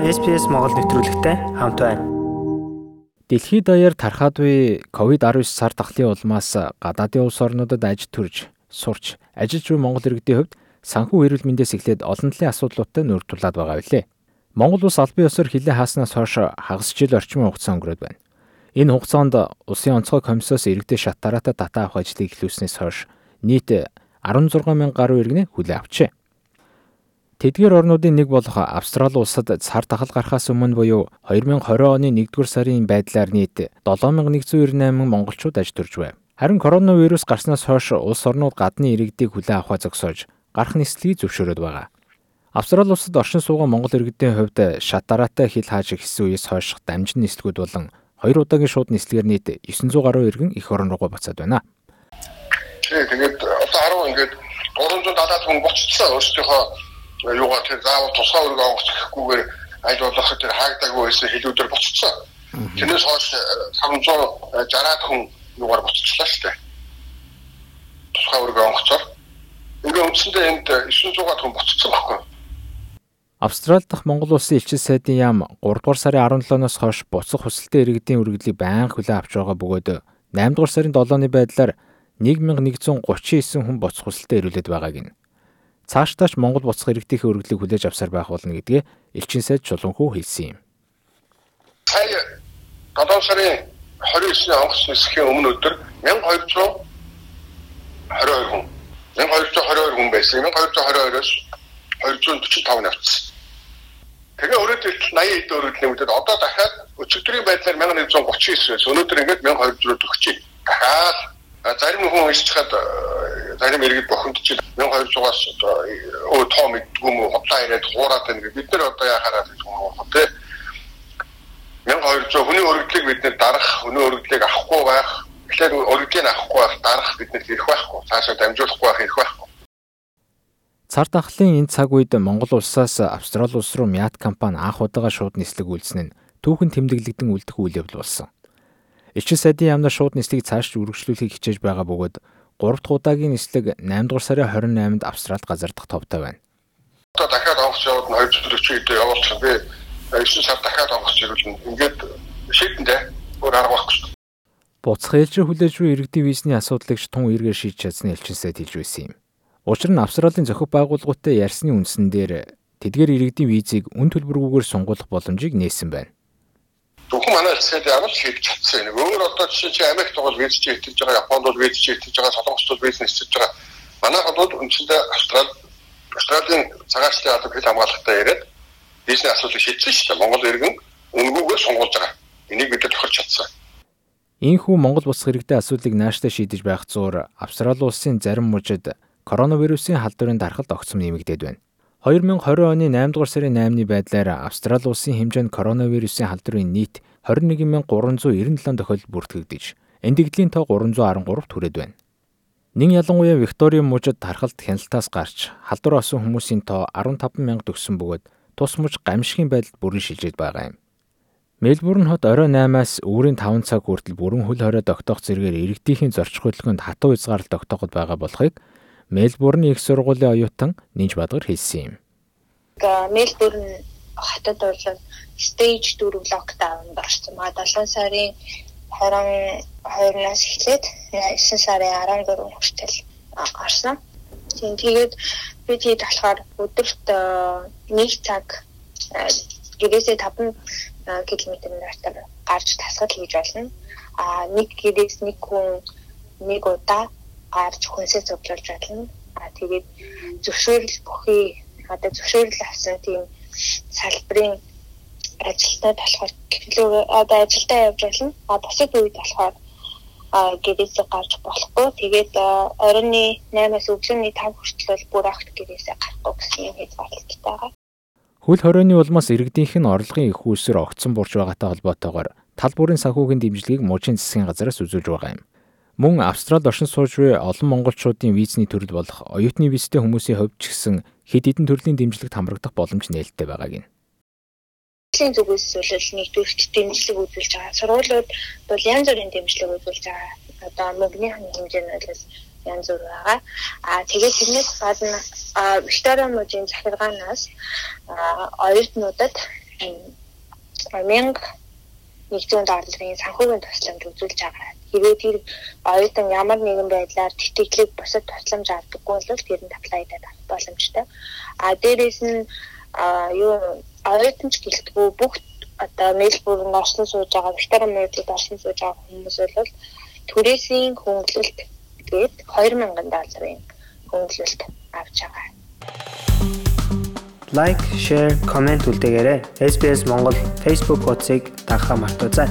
SPS Монгол нэвтрүүлэгтэй хамт байна. Дэлхийд даяар тархаад буй COVID-19 сар дахлын улмаас гадаадын улс орнуудад аж төрж, сурч, ажиллаж буй монгол иргэдийн хувьд санхүү эрүүл мэндээс эхлээд олон талын асуудлуудтай нүүр тулаад байгаа билээ. Монгол улс албан ёсоор хилээ хааснаас хойш хагас жил орчмын хугацаа өнгөрөөд байна. Энэ хугацаанд Улсын онцгой комиссоос иргэдэд шат дараатаа татаа авах ажлыг эхлүүлснээс хойш нийт 16 мянган гаруй иргэнэ хүлээн авчээ. Тэдгээр орнуудын нэг болох Австрали улсад цар тахал гарахаас өмнө буюу 2020 оны 1-р сарын байдлаар нийт 7198 монголчууд аж төрж байв. Харин коронавирус гарснаас хойш улс орнууд гадны иргэдийг хүлээн авахаа зогсоож гарах нислэгийг зөвшөөрöd байгаа. Австрали улсад оршин суугаа монгол иргэдийн хувьд шат дараатай хил хааж ихсэн үеэс хойш дамжин нислэгүүд болон хоёр удаагийн шууд нислэгээр нийт 900 гаруй иргэн эх орон руугаа буцаад байна. Тэгээд одоо 10 ингээд 370 хүн буцчихсан өөрсдийнхөө юугаа тэр заавал тусгай өргө авах гэхгүйгээр аль болох тэр хаагдаагүй байсан хэлүүдээр буцчихсан. Тэрнээс хойш 560 хүн юугаар буцчихлаа шүү дээ. Тусгай өргө авахцаар. Ингээ үндсэндээ энд 900 хүн буцчихсан байхгүй юу? Австрали дахь Монгол улсын элчин сайдын яам 3 дугаар сарын 17-оос хойш буцах хүсэлтийн иргэдийн үргэлжлэлийг байнга хүлээн авч байгаа бөгөөд 8 дугаар сарын 7-ны байдлаар 1139 хүн буцах хүсэлтэд ирүүлээд байгааг нь цаашдаач Монгол буцах иргэдийнхээ өргөлийг хүлээж авсаар байх болно гэдгээ элчин сайд Чулуунхүү хэлсэн юм. Сая 7 сарын 29-ний онгоц нисхийн өмнө өдөр 1222 хүн 1222 хүн байсан. 1222-оос 245 навцсан. Тэгээ өөрөөр 80 эд өргөл нэмэгдээд одоо дахиад өчигдрийн байдлаар 1139 байсан. Өнөөдөр ингээд 1240 дахиад зарим хүн иш чахад зарим иргэд бохондч 1200-аас өө тоо мэдгүй мө хотлаа ирээд хуураад байна гэж бид нар одоо яхаараа юм те. 1200 хүний өргөдлийг бид нэр дарах хүний өргөдлийг авахгүй байх. Тэгэхээр өргөдлийг авахгүй байх дарах биднэрт ирэх байхгүй. Цаашаа дамжуулахгүй байх ирэх байхгүй. Цар тахлын энэ цаг үед Монгол улсаас Австрали улс руу Мят компани анх удаага шууд нислэг үйлснэ. Нь түүхэн тэмдэглэгдэн үлдэх үйл явдал болсон. Элчин сайдын яамнаас шууд нислэгийг цааш үргэлжлүүлэхийг хичээж байгаа бөгөөд 3 дахь удаагийн нислэг 8 дугаар сарын 28-нд Австралид газардах товтой байна. Одоо дахиад онгоц яваад 240 хэдэ явуулсан би 9 сар дахиад онгоц ирүүлнэ. Ингээд шийдэндээ өөр арга байхгүй. Буцах ээлжин хүлээж буй иргэдийн визний асуудлыг тун эргээр шийдэж чадсны элчин сайд хэлж байсан юм. Учир нь Австралийн зохио байгууллагуудтай ярьсны үндсэн дээр тэдгээр иргэдийн визийг үн төлбөргүйгээр сунгуулах боломжийг нээсэн байна. Зөвхөн манай хэлсээр ямар хийж чадсан юм. Өөр одоо жишээ чи Америкт бол виз чи итгэж байгаа, Японд бол виз чи итгэж байгаа, Солонгост бол виз нисэж байгаа. Манай хотод үндсэндээ Австрали Австралийн цагаачлалын одоо хэл хамгаалалтаа яриад визний асуудлыг шийдсэн шүү дээ. Монгол иргэн өнгөөгөө сунгуулж байгаа. Энийг бид тохирч чадсан. Ийхүү Монгол бус хэрэгтэй асуудлыг нааштай шийдэж байх зуур Австрали улсын зарим мужид коронавирусын халдварын дарахад огцом нэмэгдээд байна. 2020 оны 8 дугаар сарын 8-ны байдлаар Австрали улсын хэмжээнд коронавирусын халдварын нийт 21397 тохиолдол бүртгэгдэж, эндэгдлийн тоо 313 түрээд байна. Нин ялангуяа Викторийн мужид тархалт хяналтаас гарч халдвар осон хүмүүсийн тоо 15000 төгссөн бөгөөд тус муж гамшигын байдалд бүрэн шилжиж байгаа юм. Мельбурн хот орой 8-аас өвөрийн 5 цаг хүртэл бүрэн хөл хорой тогтоох зэрэгээр иргэдийнхэн зорчих хөдөлгөөнд хатуу хязгаарлалт тогтооход байгаа болохыг Мельбурны их сургуулийн оюутан Нинж Бадгар хэлсэн юм. Мельбурн хотод бол stage 4 локдаун орсон. Маа 7 сарын 22-наас эхлээд 9 сарын 14 хүртэл орсон. Тэгээд би тэгээд болохоор өдөрт нэг цаг гэрээсээ 5 км нартаар гарч тасгал хийж болно. А нэг гэрээс нэг хүн нэг удаа гарч хүнсээ зөвлөж болно. А тэгээд зөвшөөрөл бүхий одоо зөвшөөрөл авсан тийм салбарын ажилтнууд болохоор одоо ажилдаа явж болно. А бусад үед болохоор гэрээсээ гарч болохгүй. Тэгээд оройны 8-аас өглөөний 5 хүртэл бүр огт гэрээсээ гарахгүй гэсэн юм хязгаарлалт байгаа. Хөл хорионы улмаас иргэдийнх нь орлогын их үүсвэр огцон бурж байгаатай холбоотойгоор тал бүрийн санхүүгийн дэмжлэгийг мужийн засгийн газараас үзүүлж байгаа юм. Мөн Австралид оршин сууж буй олон монголчуудын визний төрөл болох оюутны визтэй хүмүүсийн хувьд ч гэсэн хэд хэдэн төрлийн дэмжлэгт хамрагдах боломж нээлттэй байгааг нь. Дэлхийн зүгээс бол нэгдүгürt дэмжлэг үзүүлж байгаа. Сургуулиуд бол янз бүрийн дэмжлэг үзүүлж байгаа. Одоо мөнгөний хэмжээ нь бол янз бүр байгаа. Аа тэгээд тэрнээс гадна Виктория мужийн захиргаанаас оюутнуудад мянга 100 долларын санхүүгийн тусламж үзүүлж байгаа. Хэрвээ тэр оюутан ямар нэгэн байдлаар тэтгэлэг бусад тусламж авдаггүй бол тэр нь таплайдаад авах боломжтой. А дээрээс нь юу оюутанч гэлтгүү бүх одоо Мельбурн орсон сууж байгаа, Виктория Мерлид орсон сууж байгаа хүмүүс бол түрээсийн хөнгөлөлт гээд 2000 долларын хөнгөлөлт авч байгаа. Лайк, share, comment үлдээгээрэй. SBS Монгол Facebook хуудсыг дагахаа мартаоцай.